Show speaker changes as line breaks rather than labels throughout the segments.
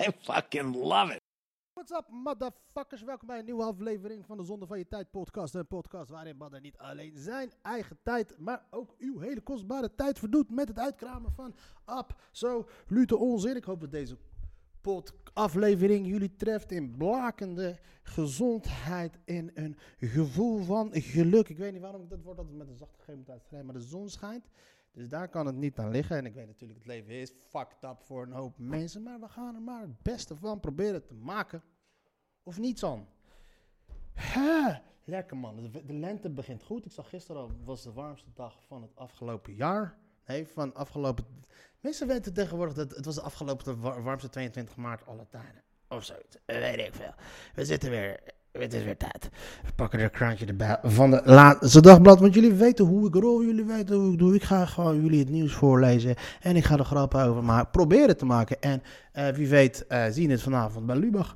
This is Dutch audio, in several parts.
I fucking love it.
What's up, motherfuckers? Welkom bij een nieuwe aflevering van de Zonde van Je Tijd podcast. Een podcast waarin mannen niet alleen zijn eigen tijd, maar ook uw hele kostbare tijd verdoet met het uitkramen van absolute onzin. Ik hoop dat deze aflevering jullie treft in blakende gezondheid en een gevoel van geluk. Ik weet niet waarom ik dat woord altijd met een zachte G moet maar de zon schijnt. Dus daar kan het niet aan liggen. En ik weet natuurlijk, het leven is fucked up voor een hoop mensen. Maar we gaan er maar het beste van proberen te maken. Of niets aan. Lekker man. De, lente begint goed. Ik zag gisteren al, was de warmste dag van het afgelopen jaar. Nee, van afgelopen... Mensen weten tegenwoordig dat het was de afgelopen wa- warmste 22 maart alle tijden. Of zoiets. Weet ik veel. We zitten weer... Het is weer tijd. We pakken er een krantje erbij van de laatste dagblad. Want jullie weten hoe ik rol. Jullie weten hoe ik doe. Ik ga gewoon jullie het nieuws voorlezen. En ik ga er grappen over maken. Proberen te maken. En eh, wie weet eh, zien we het vanavond bij Lubach.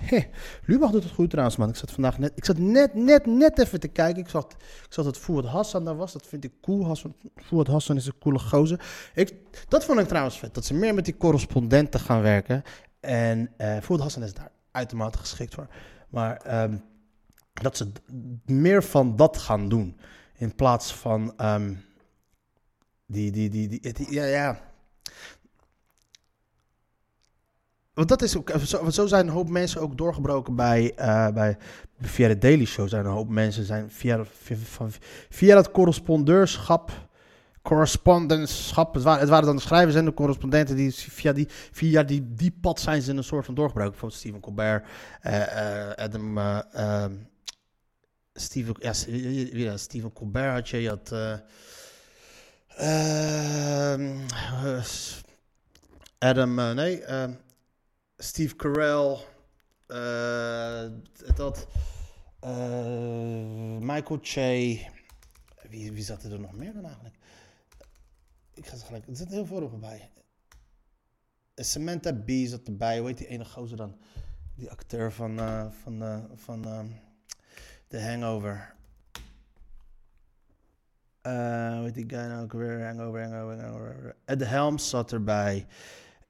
Heh, Lubach doet het goed trouwens, man. Ik zat vandaag net... Ik zat net, net, net even te kijken. Ik zag, ik zag dat Fouad Hassan daar was. Dat vind ik cool. Hassan, Fouad Hassan is een coole gozer. Ik, dat vond ik trouwens vet. Dat ze meer met die correspondenten gaan werken. En Fouad Hassan is daar uitermate geschikt voor. Maar ehm, dat ze meer van dat gaan doen. In plaats van ehm, die, die, die, die, ja, ja. Want dat is ook, zo, want zo zijn een hoop mensen ook doorgebroken bij, eh, bij, via de Daily Show. Zijn een hoop mensen zijn via, via, van, via dat correspondeurschap, correspondenschap, het waren, het waren dan de schrijvers en de correspondenten die via die, via die, die pad zijn ze in een soort van doorgebroken. Bijvoorbeeld Stephen Colbert, eh, eh, Adam, eh, ehm, Stephen, ja, Stephen Colbert had je, je had, eh, ehm, eh, Adam, nee, ehm, Steve Carell, dat, Michael Che, wie, wie zat er nog meer dan eigenlijk? Ik ga het gelijk, zit heel veel op bij. Samantha Bee zat erbij, hoe heet die ene gozer dan? Die acteur van, eh, van, eh, van ehm, The Hangover. Eh heet die guy nou ook weer? Hangover, Hangover, Hangover. Ed Helms zat erbij.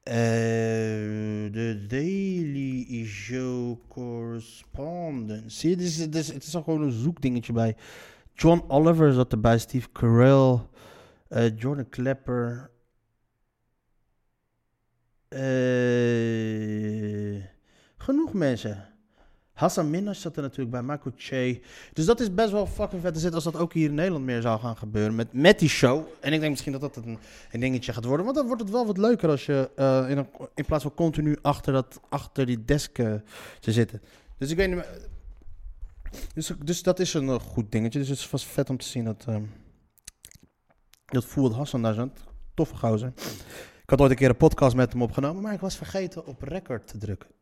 Eh, de Daily Show Correspondent. Zie je, het is, is, het is al gewoon een zoekdingetje bij. John Oliver zat erbij, Steve Carell, eh, Jordan Klepper. Eh, genoeg mensen. Hassan Minhaj zat er natuurlijk bij, Michael Che. Dus dat is best wel fucking vet te zitten als dat ook hier in Nederland meer zou gaan gebeuren. Met, met die show. En ik denk misschien dat dat een, dingetje gaat worden. Want dan wordt het wel wat leuker als je eh, in, in plaats van continu achter, dat, achter die desk te zitten. Dus ik weet niet. Dus, dus dat is een goed dingetje. Dus het was vet om te zien dat. ehm dat Fouad Hassan daar zat. Toffe gozer. Ik had ooit een keer een podcast met hem opgenomen, maar ik was vergeten op record te drukken.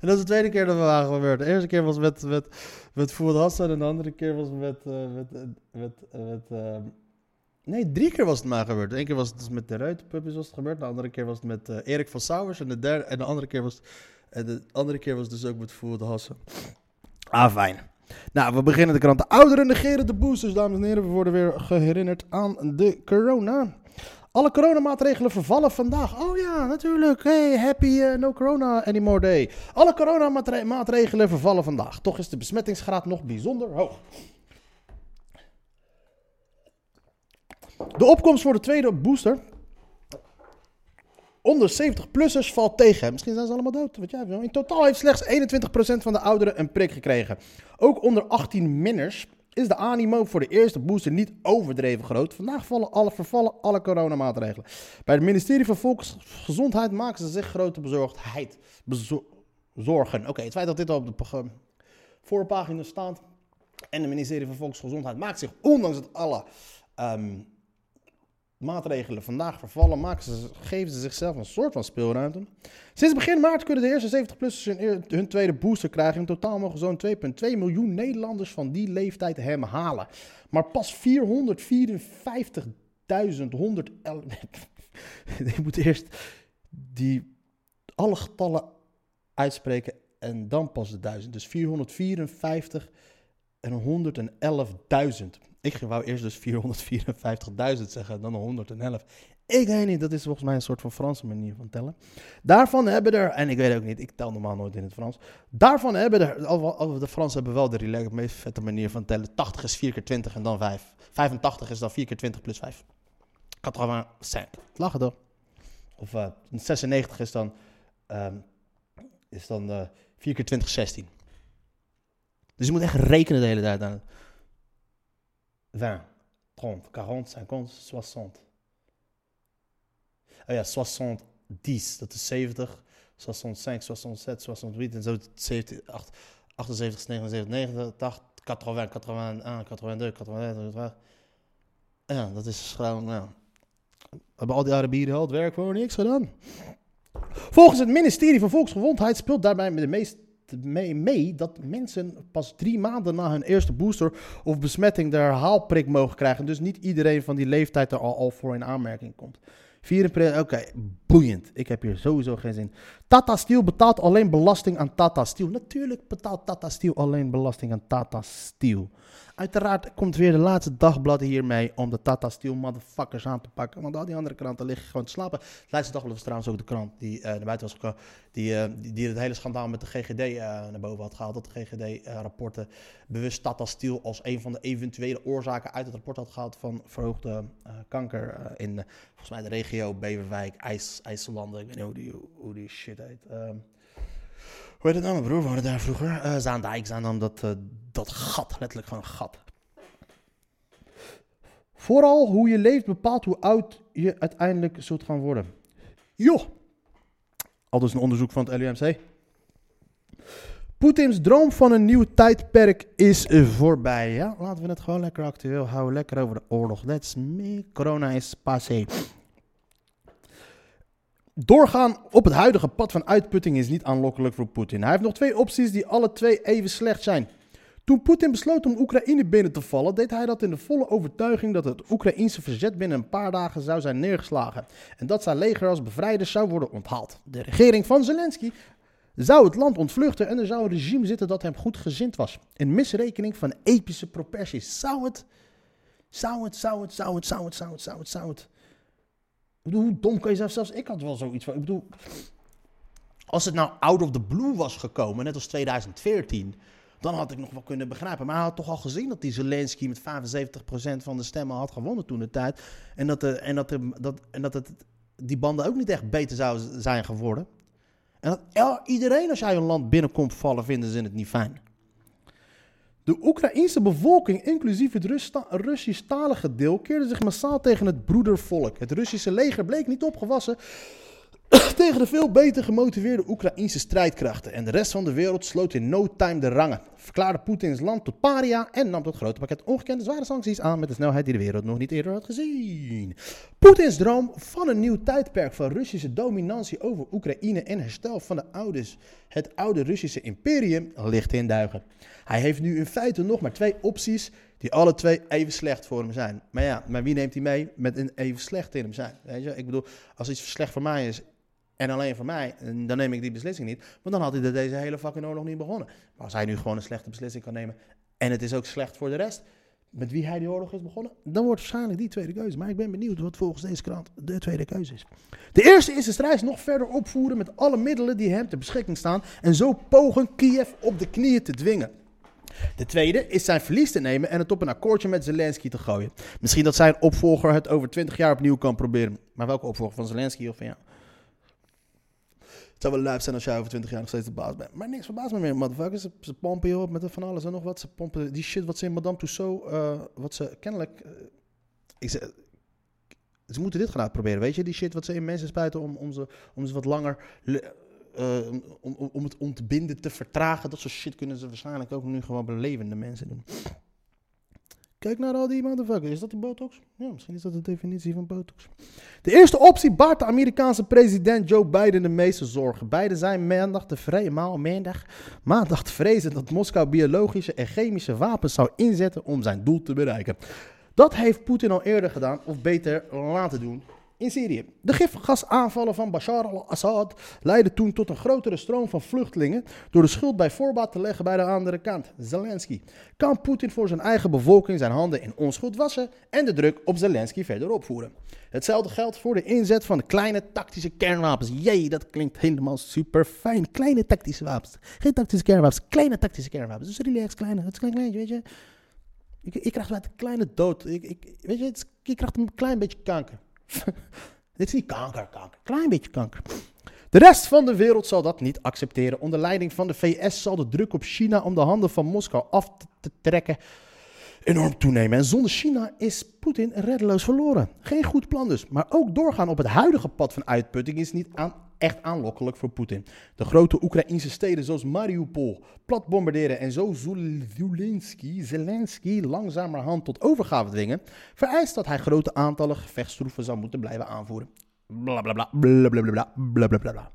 en dat is de tweede keer dat we waren gebeurd. De eerste keer was met, met, met Fouad Hassan en de andere keer was met... eh, met, eh, met, eh, ehm, nee, drie keer was het maar gebeurd. Eén keer was het dus met de Ruitenpuppies was het gebeurd. De andere keer was het met Erik van Sauers. En de, derde, en de andere keer was en de andere keer was het dus ook met Fouad Hassan. Ah, fijn. Nou, we beginnen de krant. De ouderen negeren de boosters, dames en heren. We worden weer geherinnerd aan de corona. Alle coronamaatregelen vervallen vandaag. Oh ja, natuurlijk. Hey, happy eh, no corona anymore day. Alle coronamaatregelen vervallen vandaag. Toch is de besmettingsgraad nog bijzonder hoog. De opkomst voor de tweede booster onder 70-plussers valt tegen. Misschien zijn ze allemaal dood. Weet jij, in totaal heeft slechts 21% van de ouderen een prik gekregen. Ook onder 18-minners is de animo voor de eerste booster niet overdreven groot. Vandaag vallen alle, vervallen alle coronamaatregelen. Bij het ministerie van Volksgezondheid maken ze zich grote bezorgdheid. Bezo- zorgen. Oké, het feit dat dit al op de voorpagina staat. En het ministerie van Volksgezondheid maakt zich, ondanks het alle, ehm, maatregelen vandaag vervallen, maken ze, geven ze zichzelf een soort van speelruimte. Sinds begin maart kunnen de eerste 70-plussers hun, tweede booster krijgen. In totaal mogen zo'n 2,2 miljoen Nederlanders van die leeftijd hem halen. Maar pas 454.111. Je moet eerst die alle getallen uitspreken en dan pas de duizend. Dus 454 en 111.000. Ik wou eerst dus 454.000 zeggen, dan 111. Ik weet niet, dat is volgens mij een soort van Franse manier van tellen. Daarvan hebben er, en ik weet ook niet, ik tel normaal nooit in het Frans. Daarvan hebben er, al- de Fransen hebben wel de relax, meest vette manier van tellen. 80 is 4 keer 20 en dan 5. 85 is dan 4 keer 20 plus 5. 85. Lachen toch? Of eh 96 is dan, ehm, is dan eh 4 keer 20, 16. Dus je moet echt rekenen de hele tijd aan. 20, 30, 40, 50, 60. Oh ja, 60, 10, dat is 70. 65, 67, 68 en zo 70, 8, 78, 79, 90, 80, 80, 81, 82, 83. Ja, dat is gewoon, ja. Hebben al die Arabieren al het werk voor niks gedaan? Volgens het ministerie van Volksgezondheid speelt daarbij de meest mee, dat mensen pas drie maanden na hun eerste booster of besmetting de herhaalprik mogen krijgen. Dus niet iedereen van die leeftijd er al, al voor in aanmerking komt. 24, oké, boeiend. Ik heb hier sowieso geen zin. Tata Steel betaalt alleen belasting aan Tata Steel. Natuurlijk betaalt Tata Steel alleen belasting aan Tata Steel. Uiteraard komt weer de laatste dagblad hiermee om de Tata Steel motherfuckers aan te pakken. Want al die andere kranten liggen gewoon te slapen. Het laatste dagblad was trouwens ook de krant die eh, naar buiten was gekomen. Die, eh, die, die het hele schandaal met de GGD eh, naar boven had gehaald. Dat de GGD-rapporten bewust Tata Steel als een van de eventuele oorzaken uit het rapport had gehaald van verhoogde kanker in volgens mij de regio Beverwijk, IJs, IJsselanden. Ik weet niet hoe die, hoe die shit heet. Ehm, heet het nou? Mijn broer woonde daar vroeger. Eh Zaandijk, Zaandam, dat, eh, dat gat. Letterlijk gewoon een gat. Vooral hoe je leeft bepaalt hoe oud je uiteindelijk zult gaan worden. Joh. Al dus een onderzoek van het LUMC. Poetins droom van een nieuw tijdperk is voorbij. Ja, laten we het gewoon lekker actueel houden. Lekker over de oorlog. That's me. Corona is passé. Doorgaan op het huidige pad van uitputting is niet aanlokkelijk voor Poetin. Hij heeft nog twee opties die alle twee even slecht zijn. Toen Poetin besloot om Oekraïne binnen te vallen, deed hij dat in de volle overtuiging dat het Oekraïense verzet binnen een paar dagen zou zijn neergeslagen. En dat zijn leger als bevrijders zou worden onthaald. De regering van Zelensky zou het land ontvluchten en er zou een regime zitten dat hem goed gezind was. Een misrekening van epische proporties. Zou het, zou het, zou het, zou het, zou het, zou het, zou het, zou het. Bedoel, hoe dom kan je zelf, zelfs ik had wel zoiets van, ik bedoel, als het nou out of the blue was gekomen, net als 2014, dan had ik nog wel kunnen begrijpen. Maar hij had toch al gezien dat die Zelensky met 75% van de stemmen had gewonnen toen de tijd. En dat, de, en dat, de, dat, en dat het, die banden ook niet echt beter zouden zijn geworden. En dat iedereen als jij een land binnenkomt vallen, vinden ze het niet fijn. De Oekraïense bevolking, inclusief het Russisch-talige deel, keerde zich massaal tegen het broedervolk. Het Russische leger bleek niet opgewassen tegen de veel beter gemotiveerde Oekraïnse strijdkrachten. En de rest van de wereld sloot in no time de rangen. Verklaarde Poetins land tot paria en nam dat grote pakket ongekende zware sancties aan met de snelheid die de wereld nog niet eerder had gezien. Poetins droom van een nieuw tijdperk van Russische dominantie over Oekraïne en herstel van de ouders, het oude Russische imperium ligt in duigen. Hij heeft nu in feite nog maar twee opties die alle twee even slecht voor hem zijn. Maar ja, maar wie neemt hij mee met een even slecht in hem zijn? Weet je? Ik bedoel, als iets slecht voor mij is en alleen voor mij, dan neem ik die beslissing niet. Want dan had hij deze hele fucking oorlog niet begonnen. Maar als hij nu gewoon een slechte beslissing kan nemen en het is ook slecht voor de rest, met wie hij die oorlog is begonnen, dan wordt waarschijnlijk die tweede keuze. Maar ik ben benieuwd wat volgens deze krant de tweede keuze is. De eerste is de strijd nog verder opvoeren met alle middelen die hem ter beschikking staan en zo pogen Kiev op de knieën te dwingen. De tweede is zijn verlies te nemen en het op een akkoordje met Zelensky te gooien. Misschien dat zijn opvolger het over 20 jaar opnieuw kan proberen. Maar welke opvolger van Zelensky of van? Zou wel luid zijn als jij over 20 jaar nog steeds de baas bent. Maar niks verbaast me meer, motherfuckers. Ze, ze pompen je op met van alles en nog wat. Ze pompen die shit wat ze in Madame Tussauds, eh, wat ze kennelijk... eh, ze moeten dit gaan uitproberen, weet je? Die shit wat ze in mensen spuiten om, om, ze, om ze wat langer... eh, om, om, om het ontbinden te vertragen. Dat soort shit kunnen ze waarschijnlijk ook nu gewoon bij mensen doen. Kijk naar al die motherfuckers. Is dat die botox? Ja, misschien is dat de definitie van botox. De eerste optie baart de Amerikaanse president Joe Biden de meeste zorgen. Beiden zijn maandag te vrezen, maandag, maandag vrezen dat Moskou biologische en chemische wapens zou inzetten om zijn doel te bereiken. Dat heeft Poetin al eerder gedaan, of beter laten doen, in Syrië. De gifgasaanvallen van Bashar al-Assad leidden toen tot een grotere stroom van vluchtelingen door de schuld bij voorbaat te leggen bij de andere kant, Zelensky. Kan Poetin voor zijn eigen bevolking zijn handen in onschuld wassen en de druk op Zelensky verder opvoeren? Hetzelfde geldt voor de inzet van de kleine tactische kernwapens. Jee, dat klinkt helemaal super fijn. Kleine tactische wapens. Geen tactische kernwapens, kleine tactische kernwapens. Dus relax, kleine. Het is klein, klein, weet je. Ik, ik krijg een kleine dood. Ik, ik, weet je, ik krijg een klein beetje kanker. Dit is niet kanker, kanker. Klein beetje kanker. De rest van de wereld zal dat niet accepteren. Onder leiding van de VS zal de druk op China om de handen van Moskou af te, trekken enorm toenemen. En zonder China is Poetin reddeloos verloren. Geen goed plan dus. Maar ook doorgaan op het huidige pad van uitputting is niet aan, echt aanlokkelijk voor Poetin. De grote Oekraïnse steden zoals Mariupol plat bombarderen en zo Zelensky, Zelensky langzamerhand tot overgave dwingen, vereist dat hij grote aantallen gevechtstroeven zou moeten blijven aanvoeren. Blablabla, blablabla, blablabla.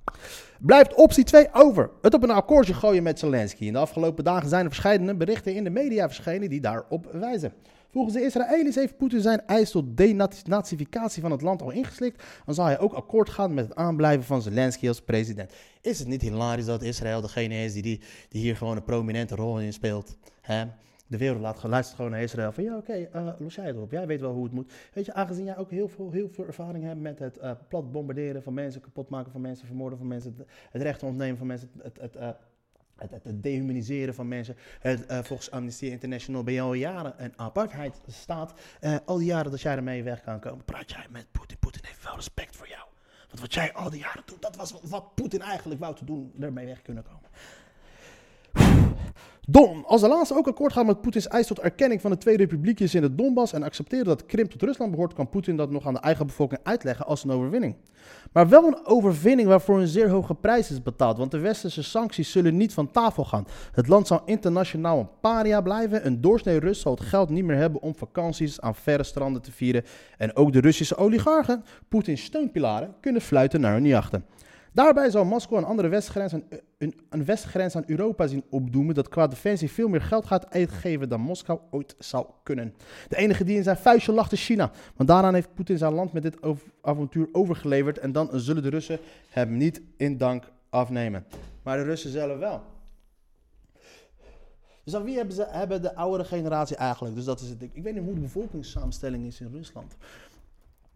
Blijft optie 2 over. Het op een akkoordje gooien met Zelensky. In de afgelopen dagen zijn er verschillende berichten in de media verschenen die daarop wijzen. Volgens de Israëli's heeft Poetin zijn eis tot denazificatie van het land al ingeslikt. Dan zal hij ook akkoord gaan met het aanblijven van Zelensky als president. Is het niet hilarisch dat Israël degene is die, die, die hier gewoon een prominente rol in speelt? Hè? De wereld laat luistert gewoon naar Israël van ja, oké, okay, los jij het op. Jij weet wel hoe het moet. Weet je, aangezien jij ook heel veel, heel veel ervaring hebt met het uh, plat bombarderen van mensen, kapot maken van mensen, vermoorden van mensen, het, recht ontnemen van mensen, het, uh, het, het, dehumaniseren van mensen. Het, uh, volgens Amnesty International ben je al jaren een apartheid staat. Uh, al die jaren dat jij ermee weg kan komen, praat jij met Poetin. Poetin heeft wel respect voor jou. Want wat jij al die jaren doet, dat was wat Poetin eigenlijk wou te doen, ermee weg kunnen komen. Don, als de laatste ook akkoord gaat met Poetins eis tot erkenning van de twee republiekjes in de Donbass en accepteren dat Krim tot Rusland behoort, kan Poetin dat nog aan de eigen bevolking uitleggen als een overwinning. Maar wel een overwinning waarvoor een zeer hoge prijs is betaald, want de westerse sancties zullen niet van tafel gaan. Het land zal internationaal een paria blijven, een doorsnee Rus zal het geld niet meer hebben om vakanties aan verre stranden te vieren en ook de Russische oligarchen, Poetins steunpilaren, kunnen fluiten naar hun jachten. Daarbij zal Moskou een andere westgrens aan, een, een westgrens aan Europa zien opdoemen dat qua defensie veel meer geld gaat uitgeven dan Moskou ooit zou kunnen. De enige die in zijn vuistje lacht is China, want daaraan heeft Poetin zijn land met dit avontuur overgeleverd en dan zullen de Russen hem niet in dank afnemen. Maar de Russen zelf wel. Dus aan wie hebben, ze, hebben de oudere generatie eigenlijk? Dus dat is het. Ik weet niet hoe de bevolkingssamenstelling is in Rusland.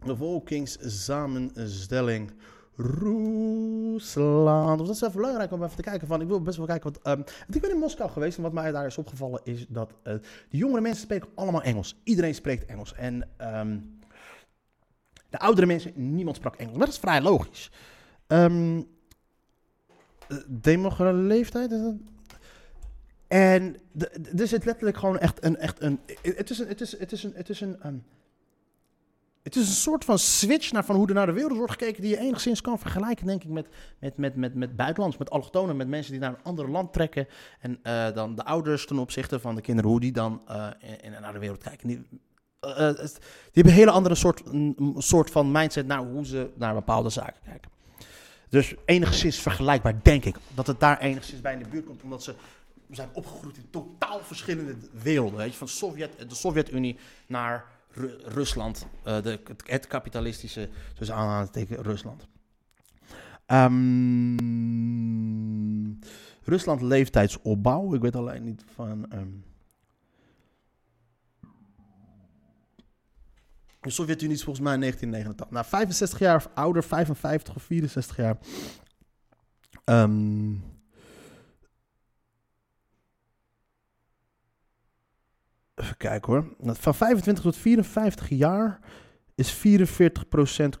Bevolkingssamenstelling. Rusland. Dus dat is wel belangrijk om even te kijken van. Ik wil best wel kijken wat. Um, ik ben in Moskou geweest en wat mij daar is opgevallen is dat uh, de jongere mensen spreken allemaal Engels. Iedereen spreekt Engels. En um, de oudere mensen, niemand sprak Engels. Dat is vrij logisch. Um, demografische leeftijd. Is dat? En er zit letterlijk gewoon echt een. Echt een het is een. Het is, het is een. Het is een het is een soort van switch naar van hoe er naar de wereld wordt gekeken, die je enigszins kan vergelijken, denk ik, met, met, met, met, met buitenlands, met allochtonen, met mensen die naar een ander land trekken. En uh, dan de ouders ten opzichte van de kinderen, hoe die dan uh, in, naar de wereld kijken. Die, die hebben een hele andere soort, een soort van mindset naar hoe ze naar bepaalde zaken kijken. Dus enigszins vergelijkbaar, denk ik, dat het daar enigszins bij in de buurt komt, omdat ze zijn opgegroeid in totaal verschillende werelden. Weet je, van Sovjet, de Sovjet-Unie naar Ru Rusland, uh, de, het kapitalistische, dus aanhalingstekens Rusland. Um, Rusland leeftijdsopbouw, ik weet alleen niet van. Um, de Sovjet-Unie is volgens mij in 1989. Nou, 65 jaar of ouder, 55 of 64 jaar. Um, Even kijken hoor. Van 25 tot 54 jaar is 44 procent,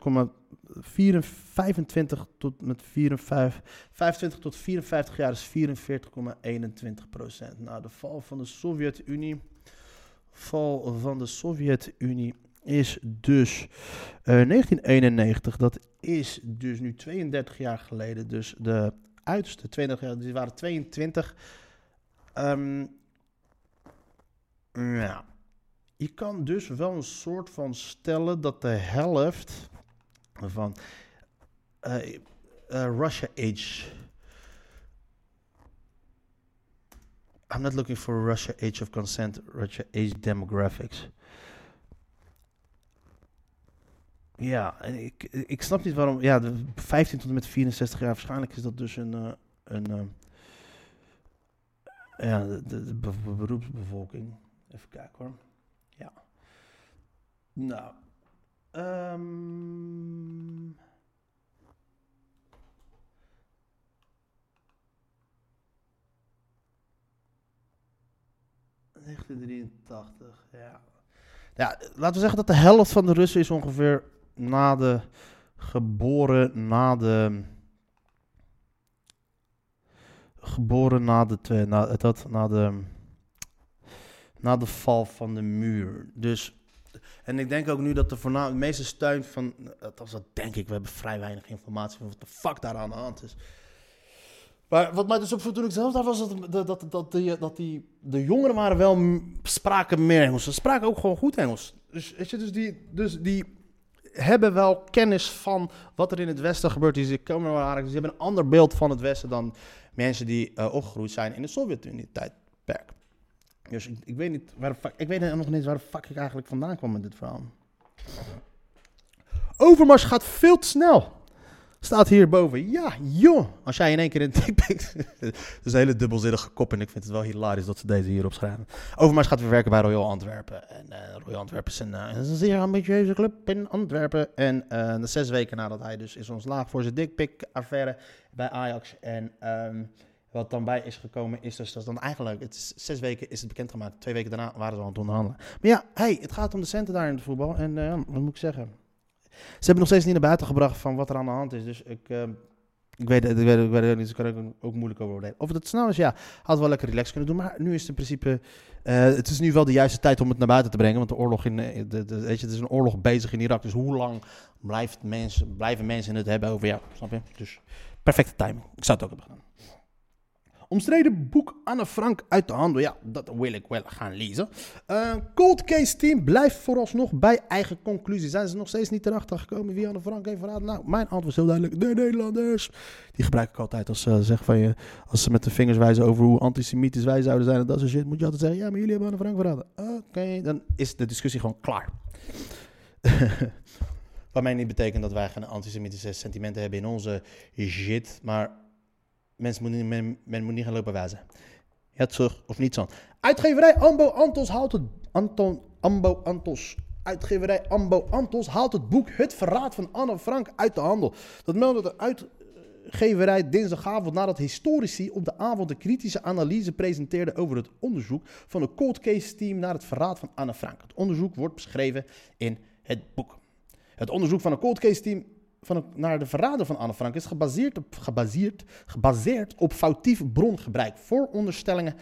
25 tot met 54, 25 tot 54 jaar is 44,21 procent. Nou, de val van de Sovjet-Unie, val van de Sovjet-Unie is dus uh, eh, 1991. Dat is dus nu 32 jaar geleden. Dus de uiterste 32 jaar, die waren 22. Um, ja. je kan dus wel een soort van stellen dat de helft van eh, eh, Russia Age. I'm not looking for Russia Age of Consent, Russia Age Demographics. Ja, ik, ik snap niet waarom. Ja, de 15 tot en met 64 jaar, waarschijnlijk is dat dus een. eh, een ja, de, de, de be- beroepsbevolking. Even kijken hoor. Ja. Nou. ehm 1983, ja. Ja, laten we zeggen dat de helft van de Russen is ongeveer na de geboren na de geboren na de na, dat, na de na de val van de muur. Dus en ik denk ook nu dat de meeste steun van, althans dat denk ik, we hebben vrij weinig informatie van wat de fuck daar aan de hand is. Maar wat mij dus opviel toen ik zelf daar was, dat, dat, dat, die, dat die, de jongeren waren wel, spraken meer Engels. Ze spraken ook gewoon goed Engels. Dus, weet je, dus, die, dus die hebben wel kennis van wat er in het Westen gebeurt. Die komen. Dus hebben een ander beeld van het Westen dan mensen die eh, opgegroeid zijn in de Sovjet-Unie-tijdperk. Dus ik, weet niet waar ik weet nog niet waar de fuck ik eigenlijk vandaan kwam met dit verhaal. Overmars gaat veel te snel. Staat hierboven. Ja, joh. Als jij in één keer een tikpik... Het is een hele dubbelzinnige kop en ik vind het wel hilarisch dat ze deze hierop schrijven. Overmars gaat weer werken bij Royal Antwerpen. En eh, Royal Antwerpen is een, eh, is een zeer ambitieuze club in Antwerpen. En eh, de zes weken nadat hij dus is ontslagen voor zijn dikpik-affaire bij Ajax. En ehm, wat dan bij is gekomen is dus dat dan eigenlijk... Het zes weken is het bekendgemaakt. Twee weken daarna waren ze al aan het onderhandelen. Maar ja, hey, het gaat om de centen daar in het voetbal. En eh, wat moet ik zeggen? Ze hebben nog steeds niet naar buiten gebracht van wat er aan de hand is. Dus ik, ik, weet, het- ik, weet, ik weet het niet, dus daar kan ik ook moeilijk over. Of het snel is, ja, had wel lekker relaxed kunnen doen. Maar nu is het in principe, eh, het is nu wel de juiste tijd om het naar buiten te brengen. Want de oorlog in, eh, de, de, weet je, het is een oorlog bezig in Irak. Dus hoe lang blijft mensen, blijven mensen het hebben over, ja, snap je? Dus perfecte timing. Ik zou het ook hebben gedaan. Omstreden boek Anne Frank uit de handel. Ja, dat wil ik wel gaan lezen. Eh, Cold Case Team blijft vooralsnog bij eigen conclusie. Zijn ze nog steeds niet erachter gekomen wie Anne Frank heeft verraden? Nou, mijn antwoord is heel duidelijk. De Nederlanders. Die gebruik ik altijd als ze zeggen van je. Als ze met de vingers wijzen over hoe antisemitisch wij zouden zijn en dat soort shit. Moet je altijd zeggen: ja, maar jullie hebben Anne Frank verraden. Oké, dan is de discussie gewoon klaar. Waarmee niet betekent dat wij geen antisemitische sentimenten hebben in onze shit. Maar mensen moeten, niet- men, moet niet gaan lopen wijzen. Ja, terug of niet zo. Uitgeverij Ambo Antos haalt het. Anton Ambo Antos. Uitgeverij Ambo Antos haalt het boek Het Verraad van Anne Frank uit de handel. Dat meldde de uitgeverij dinsdagavond nadat historici op de avond een kritische analyse presenteerden over het onderzoek van een cold case team naar het verraad van Anne Frank. Het onderzoek wordt beschreven in het boek. Het onderzoek van een cold case team van naar de verrader van Anne Frank is gebaseerd op, gebaseerd, gebaseerd op foutief brongebruik. Vooronderstellingen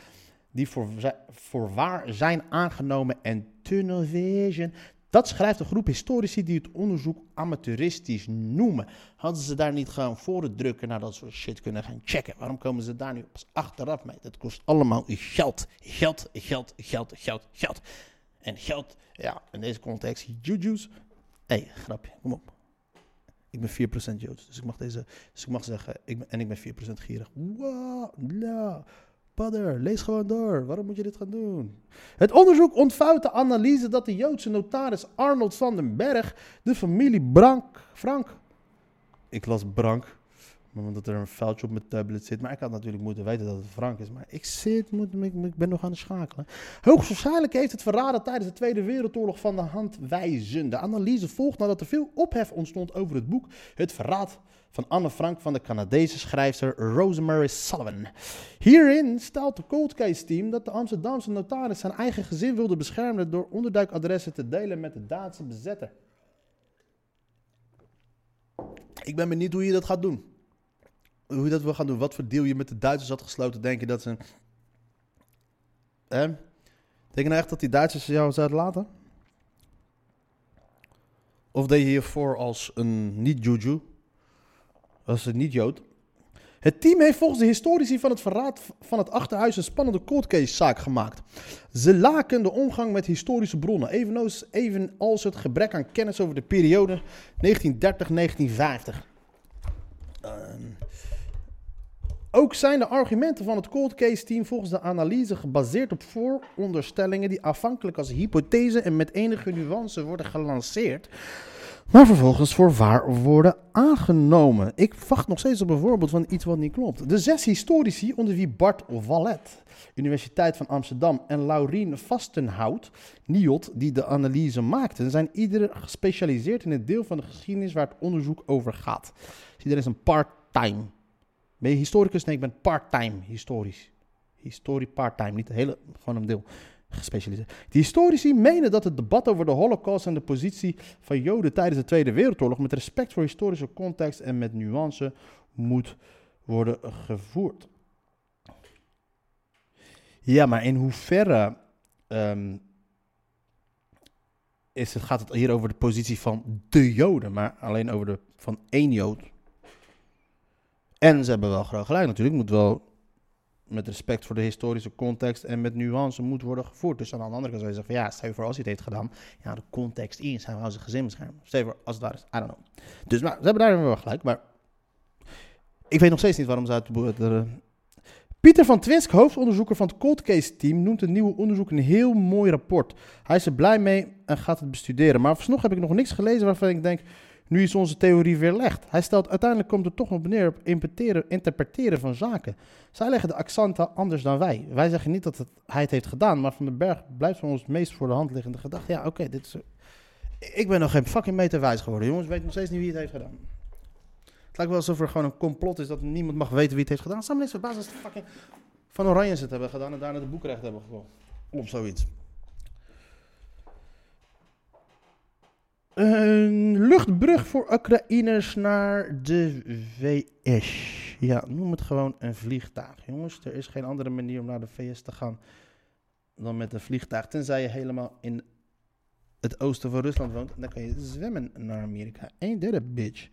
die voor, voor waar zijn aangenomen en tunnel vision. Dat schrijft een groep historici die het onderzoek amateuristisch noemen. Hadden ze daar niet gewoon voor het drukken naar dat soort shit kunnen gaan checken? Waarom komen ze daar nu pas achteraf mee? Dat kost allemaal geld. Geld, geld, geld, geld, geld. En geld, ja, in deze context, juju's. Hé, hey, grapje, kom op. Ik ben 4% Joods, dus ik mag, deze, dus ik mag zeggen, ik en ik ben 4% gierig. Wow, nou, padder, lees gewoon door. Waarom moet je dit gaan doen? Het onderzoek ontvouwt de analyse dat de Joodse notaris Arnold van den Berg de familie Brank, Frank, ik las Brank, omdat er een foutje op mijn tablet zit. Maar ik had natuurlijk moeten weten dat het Frank is. Maar ik, zit, moet, ik, ik ben nog aan het schakelen. Hoogstwaarschijnlijk heeft het verraden tijdens de Tweede Wereldoorlog van de hand wijzen. De analyse volgt nadat er veel ophef ontstond over het boek Het Verraad van Anne Frank van de Canadese schrijfster Rosemary Sullivan. Hierin stelt de cold case team dat de Amsterdamse notaris zijn eigen gezin wilde beschermen door onderduikadressen te delen met de Duitse bezetter. Ik ben benieuwd hoe je dat gaat doen. Hoe dat wil gaan doen. Wat voor deal je met de Duitsers had gesloten. Denk je dat ze... Eh? Denk je nou echt dat die Duitsers jou zouden laten? Of deed je hiervoor als een niet-Juju? Als een niet-Jood? Het team heeft volgens de historici van het verraad van het achterhuis een spannende cold case zaak gemaakt. Ze laken de omgang met historische bronnen, evenals, evenals het gebrek aan kennis over de periode 1930-1950. Ehm, ook zijn de argumenten van het cold case team volgens de analyse gebaseerd op vooronderstellingen die afhankelijk als hypothese en met enige nuance worden gelanceerd, maar vervolgens voor waar worden aangenomen. Ik wacht nog steeds op een voorbeeld van iets wat niet klopt. De zes historici, onder wie Bart Wallet, Universiteit van Amsterdam, en Laurien Vastenhout, NIOT, die de analyse maakten, zijn ieder gespecialiseerd in het deel van de geschiedenis waar het onderzoek over gaat. Dus iedereen is een part-time. Ben je historicus? Nee, ik ben part-time historisch. Historie part-time, niet hele, gewoon een deel gespecialiseerd. De historici menen dat het debat over de Holocaust en de positie van Joden tijdens de Tweede Wereldoorlog met respect voor historische context en met nuance moet worden gevoerd. Ja, maar in hoeverre ehm, is het, gaat het hier over de positie van de Joden, maar alleen over de van één Jood? En ze hebben wel groot gelijk natuurlijk, moet wel met respect voor de historische context en met nuance moet worden gevoerd. Dus aan de andere kant zou je zeggen van ja, stel je voor als hij het heeft gedaan, ja, de context in, zijn we zijn gezin beschermen. Stel je voor als het daar is, I don't know. Dus maar, ze hebben daar wel gelijk, maar ik weet nog steeds niet waarom ze uit de Pieter van Twisk, hoofdonderzoeker van het Cold Case Team, noemt het nieuwe onderzoek een heel mooi rapport. Hij is er blij mee en gaat het bestuderen. Maar vooralsnog heb ik nog niks gelezen waarvan ik denk, nu is onze theorie weer legd. Hij stelt, uiteindelijk komt het toch nog neer op interpreteren, van zaken. Zij leggen de accenten anders dan wij. Wij zeggen niet dat het, hij het heeft gedaan, maar Van den Berg blijft van ons het meest voor de hand liggende gedachte. Ja, oké, dit is... Ik ben nog geen fucking meter wijs geworden. Jongens, weet nog steeds niet wie het heeft gedaan. Het lijkt wel alsof er gewoon een complot is dat niemand mag weten wie het heeft gedaan. Samen is verbaasd als de fucking van Oranje het hebben gedaan en daarna de boekrecht hebben gekocht. Of zoiets. Een luchtbrug voor Oekraïners naar de VS. Ja, noem het gewoon een vliegtuig. Jongens, er is geen andere manier om naar de VS te gaan dan met een vliegtuig. Tenzij je helemaal in het oosten van Rusland woont. Dan kan je zwemmen naar Amerika. Eén derde bitch.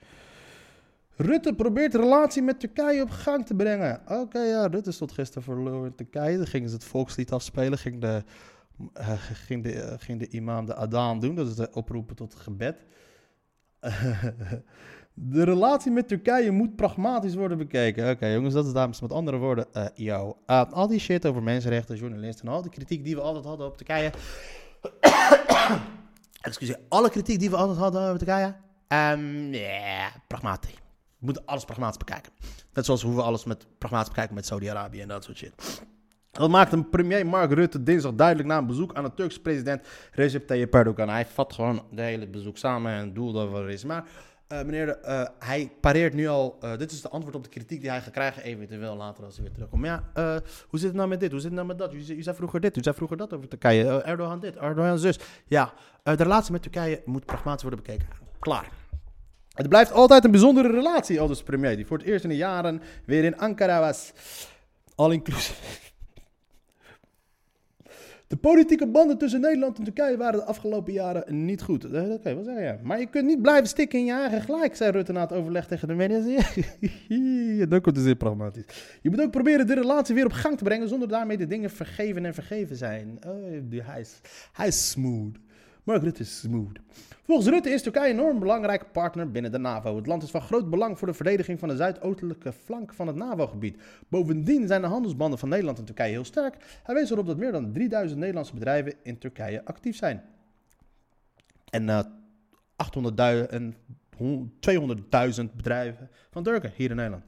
Rutte probeert relatie met Turkije op gang te brengen. Oké, ja, Rutte stond gisteren verloren in Turkije. Dan gingen ze het volkslied afspelen. Ging de, eh, ging de, eh, ging de imam de adaan doen. Dat is de oproepen tot gebed. de relatie met Turkije moet pragmatisch worden bekeken. Oké, jongens, dat is dames met andere woorden. eh, al die shit over mensenrechten, journalisten en al die kritiek die we altijd hadden op Turkije. Excuseer, alle kritiek die we altijd hadden over Turkije. Ja, pragmatisch. We moeten alles pragmatisch bekijken. Net zoals hoe we alles met pragmatisch bekijken met Saudi-Arabië en dat soort shit. Dat maakt een premier Mark Rutte dinsdag duidelijk na een bezoek aan de Turkse president Recep Tayyip Erdogan. Hij vat gewoon de hele bezoek samen en het doel er is. Maar eh, meneer, eh, hij pareert nu al. eh, dit is de antwoord op de kritiek die hij gaat krijgen, eventueel later als hij weer terugkomt. Maar ja, hoe zit het nou met dit? Hoe zit het nou met dat? U, zei- vroeger dit, u zei vroeger dat over Turkije. Erdogan dit, Erdogan zus. Ja, de relatie met Turkije moet pragmatisch worden bekeken. Klaar. Het blijft altijd een bijzondere relatie, aldus premier, die voor het eerst in de jaren weer in Ankara was. All inclusive. De politieke banden tussen Nederland en Turkije waren de afgelopen jaren niet goed. Eh, Oké, wat zeg je? Maar je kunt niet blijven stikken in je eigen gelijk, zei Rutte na het overleg tegen de media. Dan komt het zeer pragmatisch. Je moet ook proberen de relatie weer op gang te brengen zonder daarmee de dingen vergeven en vergeven zijn. Oh, hij, is, hij is smooth. Mark Rutte is smooth. Volgens Rutte is Turkije een enorm belangrijke partner binnen de NAVO. Het land is van groot belang voor de verdediging van de zuidoostelijke flank van het NAVO-gebied. Bovendien zijn de handelsbanden van Nederland en Turkije heel sterk. Hij wees erop dat meer dan 3000 Nederlandse bedrijven in Turkije actief zijn. En eh 800.000 en hon- 200.000 bedrijven van Turken hier in Nederland.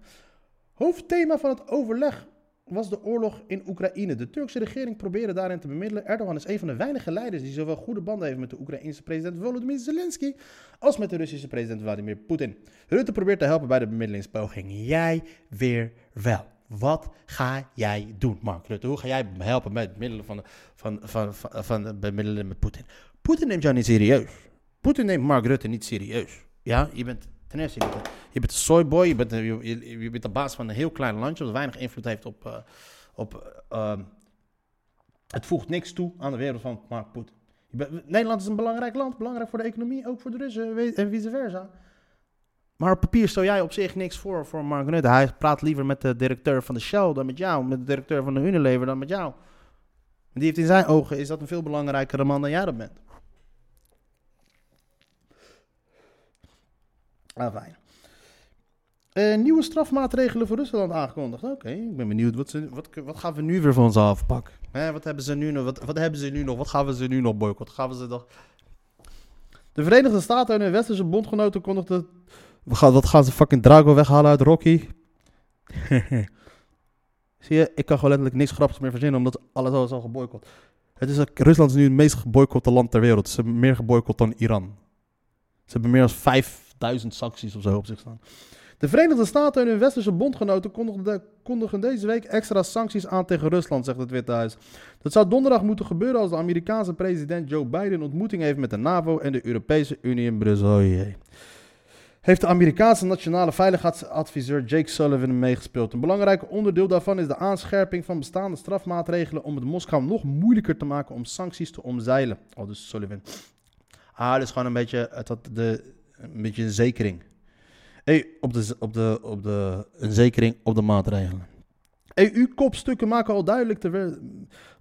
Hoofdthema van het overleg was de oorlog in Oekraïne. De Turkse regering probeerde daarin te bemiddelen. Erdogan is een van de weinige leiders die zowel goede banden heeft met de Oekraïnse president Volodymyr Zelensky als met de Russische president Vladimir Poetin. Rutte probeert te helpen bij de bemiddelingspoging. Jij weer wel. Wat ga jij doen, Mark Rutte? Hoe ga jij helpen met het bemiddelen van, van, van, van, bemiddelen met Poetin? Poetin neemt jou niet serieus. Poetin neemt Mark Rutte niet serieus. Ja, je bent ten eerste, je bent, een- soyboy, je bent, je, bent de baas van een heel klein landje dat weinig invloed heeft op, eh, op eh, ehm, het voegt niks toe aan de wereld van Mark bent- Nederland is een belangrijk land, belangrijk voor de economie, ook voor de Russen en vice versa. Maar op papier stel jij op zich niks voor voor Mark Rutte. Hij praat liever met de directeur van de Shell dan met jou. Met de directeur van de Unilever dan met jou. Die heeft in zijn ogen is dat een veel belangrijkere man dan jij dat bent. Eh, nieuwe strafmaatregelen voor Rusland aangekondigd. Oké, ik ben benieuwd. Wat, ze, wat, wat gaan we nu weer van ons afpakken? Wat, hebben ze nu nog, wat, wat hebben ze nu nog? Wat gaan we ze nu nog boycotten? Gaan we ze nog... De Verenigde Staten en hun westerse bondgenoten kondigden... Gaan, wat gaan ze fucking Drago weghalen uit Rocky? Zie je, ik kan gewoon letterlijk niks grappigs meer verzinnen, omdat alles al is al geboycott. Het is, Rusland is nu het meest geboycotte land ter wereld. Ze hebben meer geboycott dan Iran. Ze hebben meer dan 5000 sancties of zo op zich staan. De Verenigde Staten en hun westerse bondgenoten kondigen deze week extra sancties aan tegen Rusland, zegt het Witte Huis. Dat zou donderdag moeten gebeuren als de Amerikaanse president Joe Biden ontmoeting heeft met de NAVO en de Europese Unie in Brussel. Heeft de Amerikaanse nationale veiligheidsadviseur Jake Sullivan meegespeeld. Een belangrijk onderdeel daarvan is de aanscherping van bestaande strafmaatregelen om het Moskou nog moeilijker te maken om sancties te omzeilen. Al dus Sullivan. Ah, is gewoon een beetje, dat de, een beetje een zekering. Hey, op de, op de, op de, een zekering op de maatregelen. EU-kopstukken maken al duidelijk te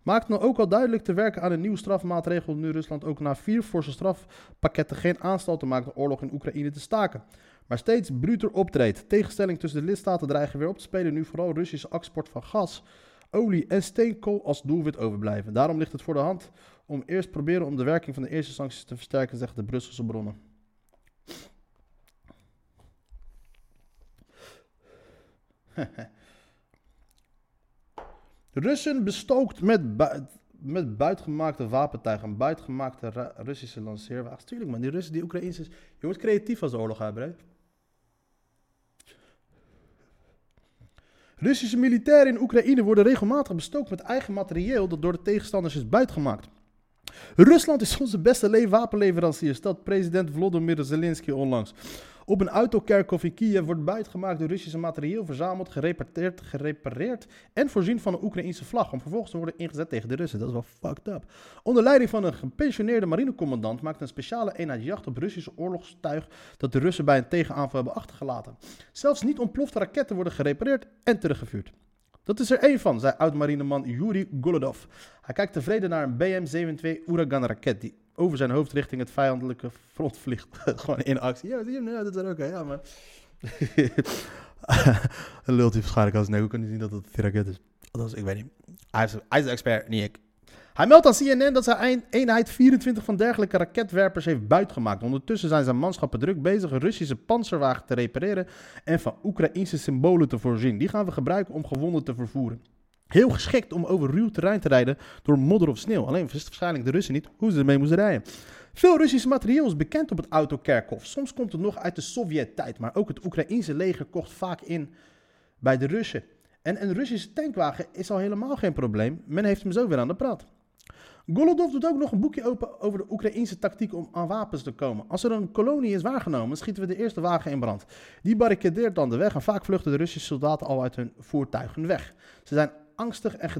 maakt nou ook al duidelijk te werken aan een nieuwe strafmaatregel nu Rusland ook na vier forse strafpakketten geen aanstalten maakt de oorlog in Oekraïne te staken. Maar steeds bruter optreedt. Tegenstelling tussen de lidstaten dreigen weer op te spelen nu vooral Russische export van gas, olie en steenkool als doelwit overblijven. Daarom ligt het voor de hand om eerst proberen om de werking van de eerste sancties te versterken, zeggen de Brusselse bronnen. Russen bestookt met, met buitgemaakte wapentuigen, buitgemaakte Russische lanceerwagens. Tuurlijk man, die Russen, die Oekraïners, je wordt creatief als oorlog uitbreidt. Russische militairen in Oekraïne worden regelmatig bestookt met eigen materieel dat door de tegenstanders is buitgemaakt. Rusland is onze beste wapenleverancier, stelt president Volodymyr Zelensky onlangs. Op een autokerkhof in Kiev wordt buitgemaakt door Russische materieel verzameld, gerepareerd, gerepareerd en voorzien van een Oekraïnse vlag. Om vervolgens te worden ingezet tegen de Russen. Dat is wel fucked up. Onder leiding van een gepensioneerde marinecommandant maakt een speciale eenheid jacht op Russische oorlogstuig dat de Russen bij een tegenaanval hebben achtergelaten. Zelfs niet ontplofte raketten worden gerepareerd en teruggevuurd. Dat is er één van, zei oud-marineman Yuri Golodov. Hij kijkt tevreden naar een BM-72 Uragan-raket die over zijn hoofd richting het vijandelijke front vliegt. Gewoon in actie. Ja, Ja, dat is oké. Ja, maar... Lult hij waarschijnlijk als nee, hoe kan hij zien dat het een raket is? Althans, ik weet niet. Hij is, hij expert, niet ik. Hij meldt aan CNN dat zijn eenheid 24 van dergelijke raketwerpers heeft buitgemaakt. Ondertussen zijn zijn manschappen druk bezig een Russische panzerwagen te repareren en van Oekraïnse symbolen te voorzien. Die gaan we gebruiken om gewonden te vervoeren. Heel geschikt om over ruw terrein te rijden door modder of sneeuw. Alleen wisten waarschijnlijk de Russen niet hoe ze ermee moesten rijden. Veel Russisch materieel is bekend op het autokerkhof. Soms komt het nog uit de Sovjet-tijd, maar ook het Oekraïense leger kocht vaak in bij de Russen. En een Russische tankwagen is al helemaal geen probleem. Men heeft hem zo weer aan de praat. Golodov doet ook nog een boekje open over de Oekraïnse tactiek om aan wapens te komen. Als er een kolonie is waargenomen, schieten we de eerste wagen in brand. Die barricadeert dan de weg en vaak vluchten de Russische soldaten al uit hun voertuigen weg. Ze zijn angstig en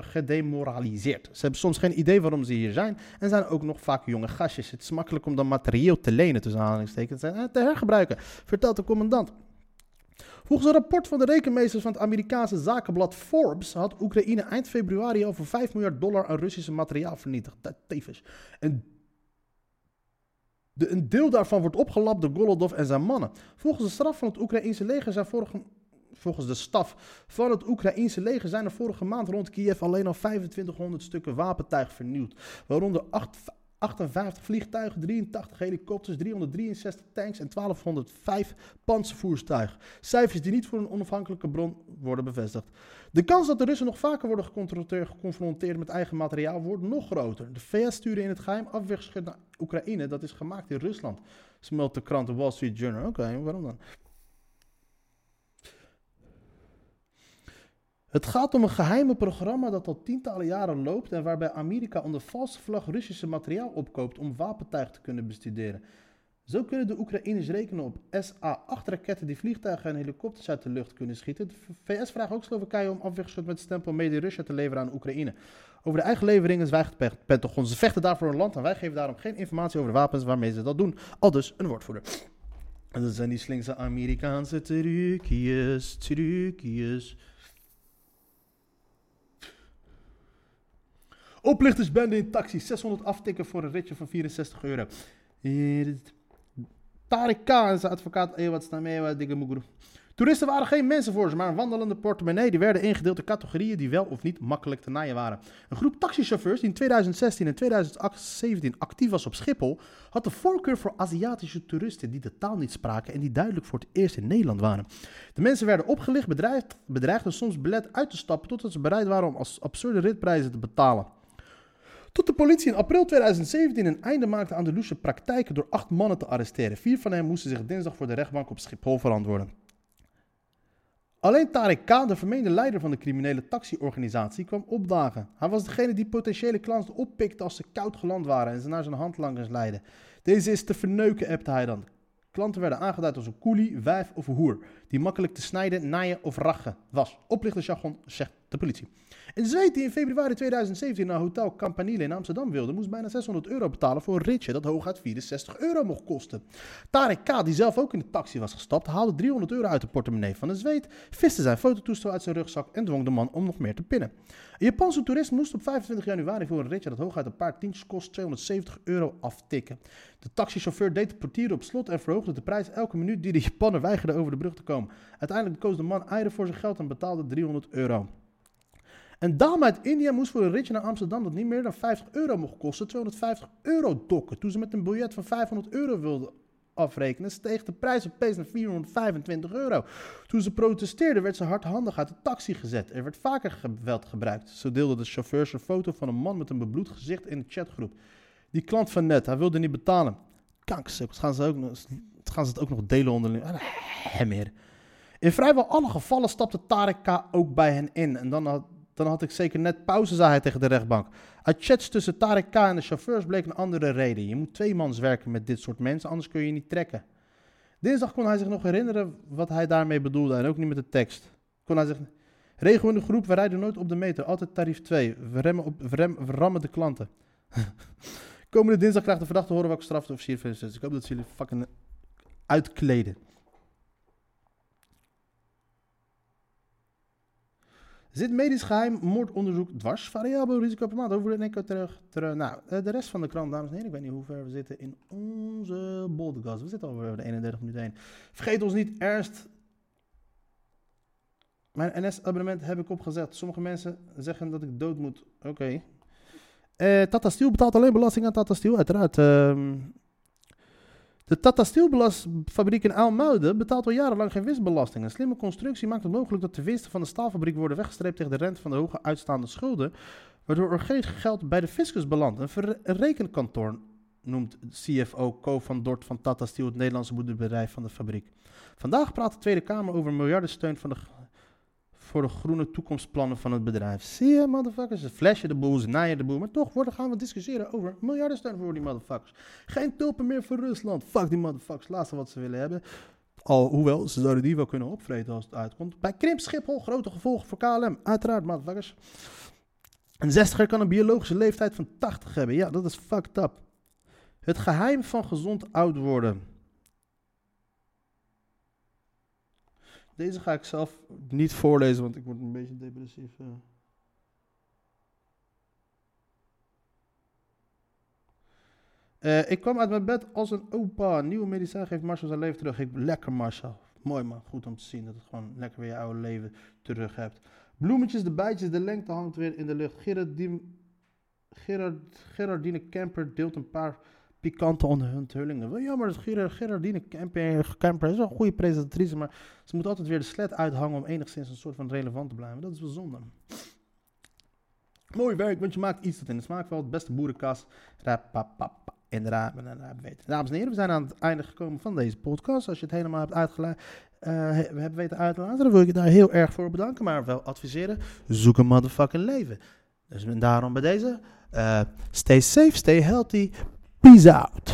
gedemoraliseerd. Ze hebben soms geen idee waarom ze hier zijn en zijn ook nog vaak jonge gastjes. Het is makkelijk om dan materieel te lenen, tussen aanhalingstekens, en te hergebruiken, vertelt de commandant. Volgens een rapport van de rekenmeesters van het Amerikaanse zakenblad Forbes had Oekraïne eind februari voor 5 miljard dollar aan Russische materiaal vernietigd. Tevens. En de, een deel daarvan wordt opgelapt door Golodov en zijn mannen. Volgens de straf van het Oekraïense leger zijn vorige, volgens de staf van het Oekraïense leger zijn er vorige maand rond Kiev alleen al 2500 stukken wapentuig vernieuwd. Waaronder 8, 58 vliegtuigen, 83 helikopters, 363 tanks en 1205 panzervoertuigen. Cijfers die niet voor een onafhankelijke bron worden bevestigd. De kans dat de Russen nog vaker worden geconfronteerd met eigen materiaal wordt nog groter. De VS stuurde in het geheim afweergeschut naar Oekraïne. Dat is gemaakt in Rusland, smelt de krant de Wall Street Journal. Oké, waarom dan? Het gaat om een geheime programma dat al tientallen jaren loopt en waarbij Amerika onder valse vlag Russische materiaal opkoopt om wapentuig te kunnen bestuderen. Zo kunnen de Oekraïners rekenen op SA-8-raketten die vliegtuigen en helikopters uit de lucht kunnen schieten. De VS vraagt ook Slowakije om afweergeschut met stempel Made Russia te leveren aan Oekraïne. Over de eigen leveringen zwijgt het Pentagon. Ze vechten daarvoor een land en wij geven daarom geen informatie over de wapens waarmee ze dat doen. Al dus een woordvoerder. En dat zijn die slinkse Amerikaanse trucjes, trucjes. Oplichtersbende in taxi, 600 aftikken voor een ritje van 64 euro. Tariq K en zijn advocaat Ewad staan mee, wat dikke moegroe. Toeristen waren geen mensen voor ze, maar een wandelende portemonnee. Die werden ingedeeld in categorieën die wel of niet makkelijk te naaien waren. Een groep taxichauffeurs die in 2016 en 2017 actief was op Schiphol, had de voorkeur voor Aziatische toeristen die de taal niet spraken en die duidelijk voor het eerst in Nederland waren. De mensen werden opgelicht, bedreigd en soms belet uit te stappen totdat ze bereid waren om als absurde ritprijzen te betalen. Tot de politie in april 2017 een einde maakte aan de loesje praktijken door acht mannen te arresteren. Vier van hen moesten zich dinsdag voor de rechtbank op Schiphol verantwoorden. Alleen Tarek K., de vermeende leider van de criminele taxiorganisatie, kwam opdagen. Hij was degene die potentiële klanten oppikte als ze koud geland waren en ze naar zijn handlangers leidde. Deze is te verneuken, appte hij dan. Klanten werden aangeduid als een koelie, wijf of hoer, die makkelijk te snijden, naaien of rachen was. Oplichtersjargon, zegt de politie. Een zweet die in februari 2017 naar Hotel Campanile in Amsterdam wilde, moest bijna 600 euro betalen voor een ritje dat hooguit 64 euro mocht kosten. Tarek K., die zelf ook in de taxi was gestapt, haalde 300 euro uit de portemonnee van de zweet, viste zijn fototoestel uit zijn rugzak en dwong de man om nog meer te pinnen. Een Japanse toerist moest op 25 januari voor een ritje dat hooguit een paar tientjes kost 270 euro aftikken. De taxichauffeur deed de portier op slot en verhoogde de prijs elke minuut die de Japaner weigerde over de brug te komen. Uiteindelijk koos de man eieren voor zijn geld en betaalde 300 euro. Een dame uit India moest voor een ritje naar Amsterdam dat niet meer dan 50 euro mocht kosten, 250 euro dokken. Toen ze met een biljet van 500 euro wilde afrekenen, steeg de prijs opeens naar 425 euro. Toen ze protesteerde, werd ze hardhandig uit de taxi gezet. Er werd vaker geweld gebruikt. Zo deelde de chauffeurs een foto van een man met een bebloed gezicht in de chatgroep. Die klant van net, hij wilde niet betalen. Kanksukkels, gaan ze, ook gaan ze het ook nog delen onderling? Ah, meer. In vrijwel alle gevallen stapte Tarek ook bij hen in. En dan had, dan had ik zeker net pauze, zei hij tegen de rechtbank. Uit chats tussen Tarek K. en de chauffeurs bleek een andere reden. Je moet tweemans werken met dit soort mensen, anders kun je niet trekken. Dinsdag kon hij zich nog herinneren wat hij daarmee bedoelde en ook niet met de tekst. Kon hij zich... Regel in de groep, we rijden nooit op de meter, altijd tarief 2. We, remmen op, we, we rammen de klanten. Komende dinsdag krijgt de verdachte horen welke straf de officier ik hoop dat ze jullie fucking uitkleden. Zit medisch geheim moordonderzoek dwars? Variabel risico per maand. Over de eco terug. Nou, de rest van de krant, dames en heren. Ik weet niet hoe ver we zitten in onze podcast. We zitten alweer de 31 minuten heen. Vergeet ons niet, Ernst. Mijn NS-abonnement heb ik opgezet. Sommige mensen zeggen dat ik dood moet. Oké. Eh, Tata Steel betaalt alleen belasting aan Tata Steel, uiteraard. Ehm, de Tata Steelfabriek in Aalmuiden betaalt al jarenlang geen winstbelasting. Een slimme constructie maakt het mogelijk dat de winsten van de staalfabriek worden weggestreept tegen de rente van de hoge uitstaande schulden, waardoor er geen geld bij de fiscus belandt. Een, rekenkantoor noemt CFO Co van Dort van Tata Steel het Nederlandse moederbedrijf van de fabriek. Vandaag praat de Tweede Kamer over miljardensteun van de, voor de groene toekomstplannen van het bedrijf. Zie je, motherfuckers? Ze flashen de boel, ze naaien de boel. Maar toch worden, gaan we discussiëren over miljardensteun voor die motherfuckers. Geen tulpen meer voor Rusland. Fuck die motherfuckers. Laatste wat ze willen hebben. Al, hoewel, ze zouden die wel kunnen opvreten als het uitkomt. Bij Krimp Schiphol, grote gevolgen voor KLM. Uiteraard, motherfuckers. Een zestiger kan een biologische leeftijd van 80 hebben. Ja, dat is fucked up. Het geheim van gezond oud worden. Deze ga ik zelf niet voorlezen, want ik word een beetje depressief. eh. Eh, ik kwam uit mijn bed als een opa. Nieuwe medicijn geeft Marcel zijn leven terug. Ik, lekker Marcel. Mooi man, goed om te zien dat het gewoon lekker weer je oude leven terug hebt. Bloemetjes, de bijtjes, de lengte hangt weer in de lucht. Gerardine, Gerard, Gerardine Kemper deelt een paar pikante onthullingen. Jammer dat Gerard, Gerardine Kemper, is wel een goede presentatrice, maar ze moet altijd weer de sled uithangen om enigszins een soort van relevant te blijven. Dat is wel zonde. Mooi werk, want je maakt iets dat in de smaak valt. Beste boerenkas. Rapapapa. En. Dames en heren, we zijn aan het einde gekomen van deze podcast. Als je het helemaal hebt uitgelegd, we hebben weten uit te laten, dan wil ik je daar heel erg voor bedanken. Maar wel adviseren, zoek een motherfucking leven. Dus daarom bij deze, eh, stay safe, stay healthy, peace out.